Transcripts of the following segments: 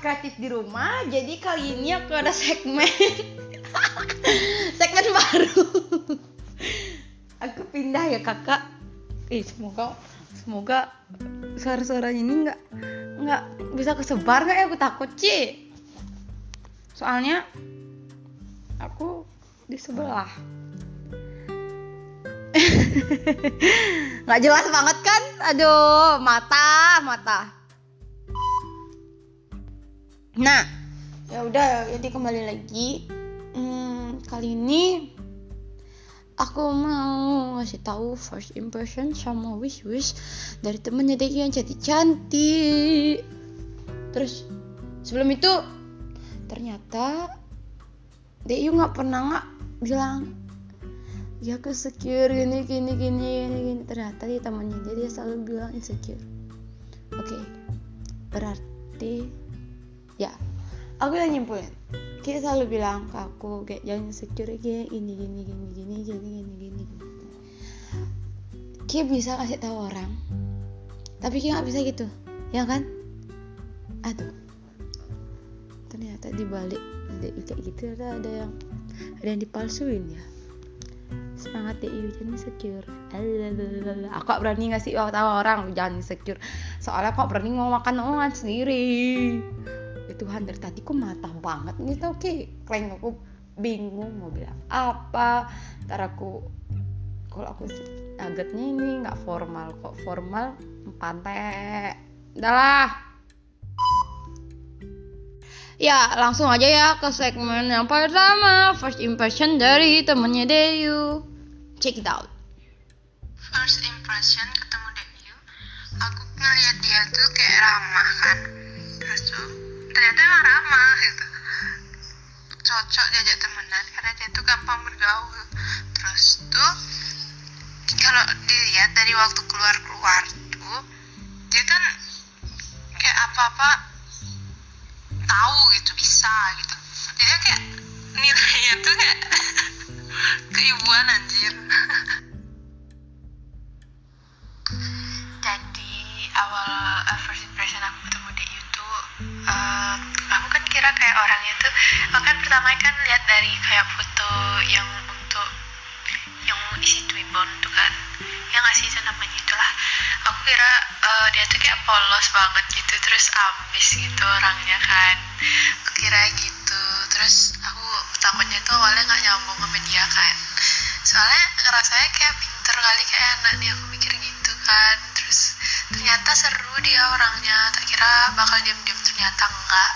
kreatif di rumah jadi kali ini aku ada segmen. Segmen baru. Aku pindah ya kakak. Ih semoga semoga suara-suaranya ini nggak nggak bisa kesebar nggak ya? Aku takut sih soalnya aku di sebelah. Nggak jelas banget kan? Aduh mata mata nah ya udah jadi kembali lagi hmm, kali ini aku mau ngasih tahu first impression sama wish wish dari temennya Deki yang cantik cantik terus sebelum itu ternyata Deyu nggak pernah nggak bilang ya aku secure gini gini gini gini, gini. ternyata di temannya dia dia selalu bilang insecure oke okay. berarti ya. Aku udah nyimpulin. Kita selalu bilang ke aku kayak jangan insecure kayak ini gini gini gini gini gini gini Kia bisa kasih tahu orang tapi Kia nggak bisa gitu. Ya kan? Aduh. Ternyata di balik kayak gitu ada ada yang ada yang dipalsuin ya. Semangat deh jangan insecure. Aku gak berani ngasih tahu orang jangan insecure. Soalnya kok berani ngomong makan omongan sendiri. ya Tuhan dari tadi kok mata banget gitu oke okay. kleng aku bingung mau bilang apa ntar aku kalau aku agaknya ini nggak formal kok formal pantai udahlah Ya, langsung aja ya ke segmen yang pertama, first impression dari temennya Deyu. Check it out. First impression ketemu Deyu, aku ngeliat dia tuh kayak ramah kan. Terus ternyata emang ramah gitu. Cocok diajak temenan karena dia tuh gampang bergaul. Terus tuh kalau dilihat dari waktu keluar-keluar tuh dia kan kayak apa-apa tahu gitu bisa gitu jadi kayak nilainya tuh kayak keibuan anjir jadi awal uh, first impression aku ketemu di YouTube uh, aku kan kira kayak orangnya tuh aku kan pertama kan lihat dari kayak foto yang untuk yang isi Twibbon tuh kan. Yang ngasih itu namanya itulah. Aku kira uh, dia tuh kayak polos banget gitu terus ambis gitu orangnya kan. Aku kira gitu. Terus aku takutnya tuh awalnya nggak nyambung sama dia kan. Soalnya rasanya kayak pinter kali kayak anak nih. Aku mikir gitu kan terus ternyata seru dia orangnya. Tak kira bakal diam-diam ternyata enggak.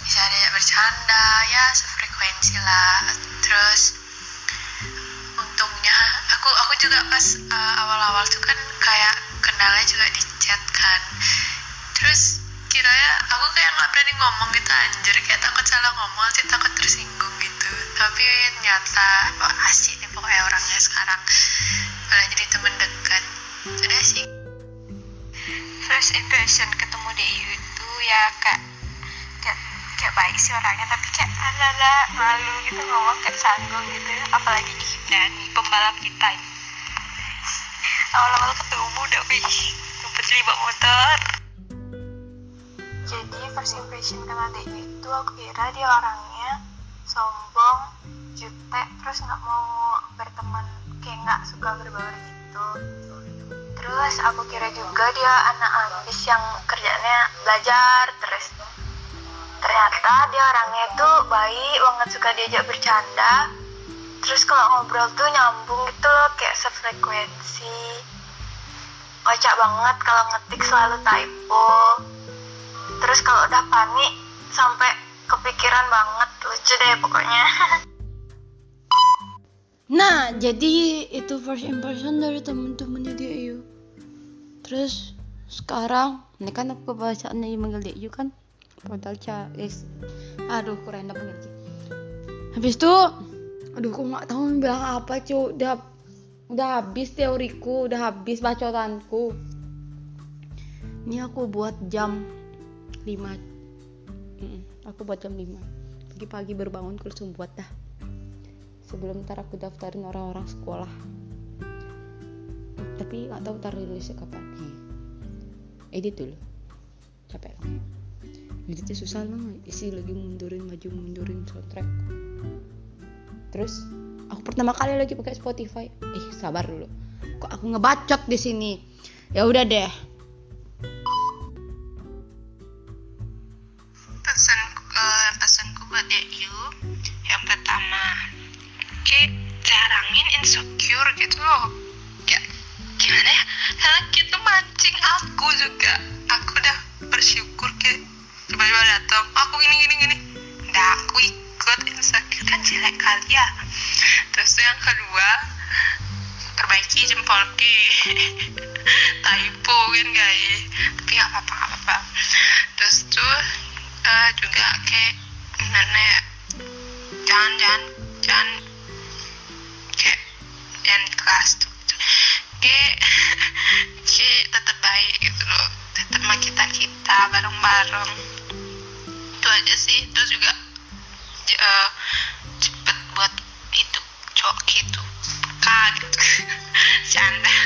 Bisa dia bercanda ya sefrekuensi lah. Terus untungnya aku aku juga pas uh, awal-awal tuh kan kayak kenalnya juga di chat kan. Terus kiranya aku kayak nggak berani ngomong gitu anjir. Kayak takut salah ngomong sih takut tersinggung gitu. Tapi ternyata asik nih pokoknya orangnya sekarang. Malah jadi temen first impression ketemu di itu ya kak kayak kayak baik sih orangnya tapi kayak ada malu gitu ngomong kayak canggung gitu. Apalagi dan pembalap kita awal-awal ketemu udah wih ngumpet lima motor. Jadi first impression kenal dia itu aku kira dia orangnya sombong jutek terus nggak mau berteman kayak nggak suka berbaur gitu terus aku kira juga dia anak ambis yang kerjanya belajar terus ternyata dia orangnya tuh baik banget suka diajak bercanda. Terus kalau ngobrol tuh nyambung gitu loh kayak sefrekuensi. Kocak banget kalau ngetik selalu typo. Terus kalau udah panik sampai kepikiran banget. Lucu deh pokoknya. Nah jadi itu first impression dari temen-temennya dia yuk terus sekarang ini kan aku bacaannya manggil yuk kan? Portal is aduh keren panggil habis itu aduh aku nggak tahu bilang apa cu udah udah habis teoriku udah habis bacotanku. Ini aku buat jam 5 mm, aku buat jam 5 pagi-pagi berbangun langsung buat dah. Sebelum ntar aku daftarin orang-orang sekolah tapi nggak tahu ntar rilisnya kapan. Nih edit dulu. Capek lah. Ngeditnya susah lah. Isi lagi mundurin maju mundurin soundtrack. Terus aku pertama kali lagi pakai Spotify. Eh sabar dulu. Kok aku ngebacot di sini? Ya udah deh. Pesan uh, pesanku buat you yang pertama kayak jarangin insecure gitu loh aku juga. Aku udah bersyukur kayak tiba-tiba datang. Aku gini gini gini. Nggak aku ikut. Insecure kan jelek kali ya. Terus yang kedua perbaiki jempol ki. Typo kan guys. Tapi nggak apa-apa nggak apa-apa. Terus tuh uh, juga kayak gimana ya? Jangan jangan jangan. Kayak yang kelas tuh kayak kayak tetap baik gitu loh. Tetap sama kita kita bareng-bareng. Itu aja sih. Terus juga uh, cepet buat itu cowok gitu. Peka gitu. Canda.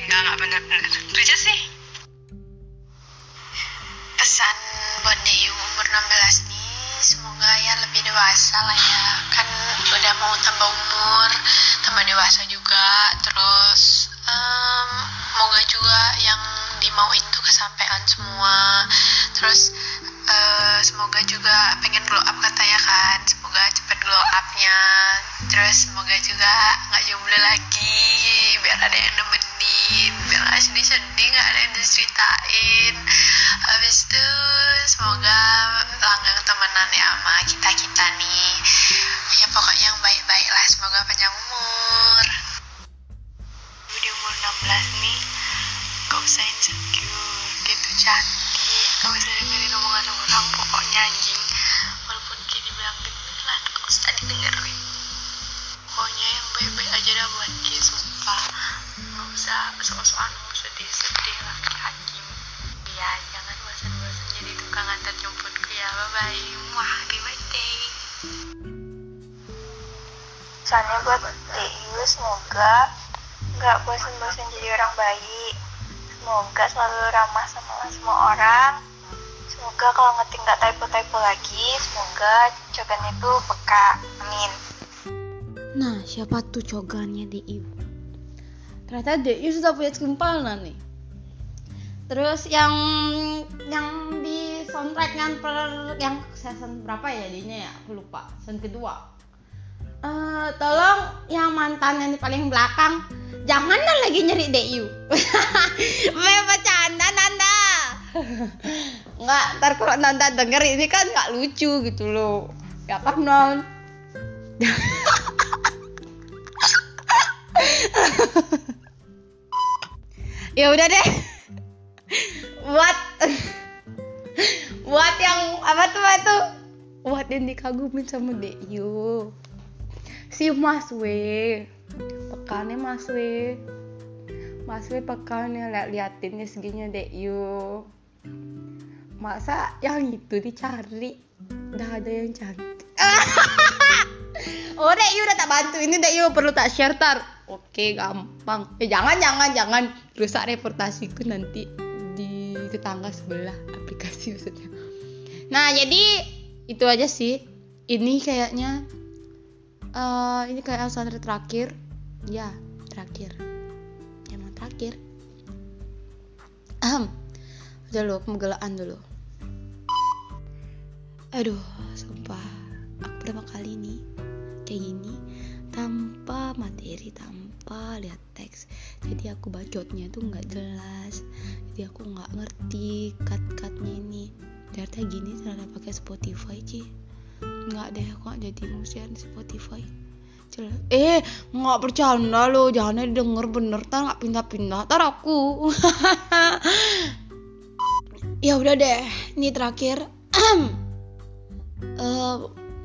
Enggak enggak benar-benar itu aja sih. Pesan buat DIU umur 16 nih. Semoga ya lebih dewasa lah ya. Kan udah mau tambah umur tambah dewasa juga. Terus dimauin tuh kesampaian semua. Terus uh, semoga juga pengen glow up katanya kan. Semoga cepet glow upnya. Terus semoga juga nggak jomblo lagi. Biar ada yang nemenin. Biar nggak sedih-sedih nggak ada yang diceritain. Habis itu semoga langgang temenan ya sama kita kita nih. Ya pokoknya yang baik-baik lah. Semoga panjang umur. Di umur 16 nih gak usah insecure gitu cantik. Gak usah dengerin omongan orang pokoknya anjing. Walaupun kayak dibilang gendut lah gak usah didengerin? Pokoknya yang baik-baik aja dah buat Ki sumpah. Gak usah sok-sokan sedih-sedih lah kayak hakim ya jangan bosan-bosan jadi tukang antar jemputku ya bye bye wah happy birthday. Pesannya buat DIU semoga nggak bosan-bosan jadi orang baik. Semoga selalu ramah sama semua orang. Semoga kalau ngetik nggak typo-typo lagi, semoga cogan itu peka. Amin. Nah, siapa tuh cogannya DIU? Ternyata DIU sudah punya simpanan nih. Terus yang yang di soundtrack yang per yang season berapa ya jadinya ya? Aku lupa. Season kedua. Eh, tolong yang mantan yang di paling belakang jangan lagi nyari DIU. Me bercanda Nanda. Nggak, ntar kalau Nanda denger ini kan nggak lucu gitu loh. Ya kan non? ya udah deh buat buat yang apa tuh buat yang dikagumin sama Deyu si Mas W pekannya Mas W Mas W pekannya liat liatinnya seginya Deyu masa yang itu dicari? Udah ada yang cantik oh Deyu udah tak bantu. Ini Deyu perlu tak share tar. Oke gampang. Eh jangan jangan jangan. Rusak reputasiku nanti di tetangga sebelah aplikasi maksudnya. Nah jadi itu aja sih. Ini kayaknya eh ini kayak asal terakhir. Ya terakhir. Emang terakhir. Ahem. udah lo pemegelaan dulu. Aduh sumpah. Aku pertama kali nih kayak gini tanpa materi tanpa lihat teks. Jadi aku bacotnya tuh nggak jelas. Jadi aku nggak ngerti cut cutnya ini. Ternyata gini ternyata pakai Spotify sih nggak deh kok jadi musian di Spotify. Eh nggak bercanda lo jangan denger bener tar nggak pindah-pindah tar aku. Ya udah deh ini terakhir. Eh,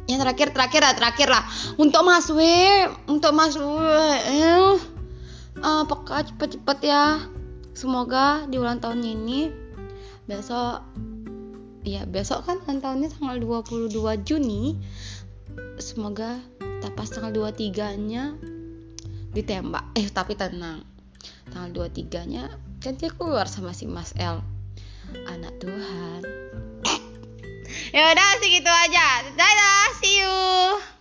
yang terakhir terakhir lah terakhir lah. Untuk Mas W untuk Mas W. Eh uh, peka cepet-cepet ya. Semoga di ulang tahun ini besok ya besok kan ulang tahunnya tanggal 22 Juni. Semoga tak pas tanggal 23 nya ditembak. Eh tapi tenang. Tanggal 23 nya kan dia keluar sama si Mas L. Anak Tuhan. Ya udah segitu aja. Dadah see you.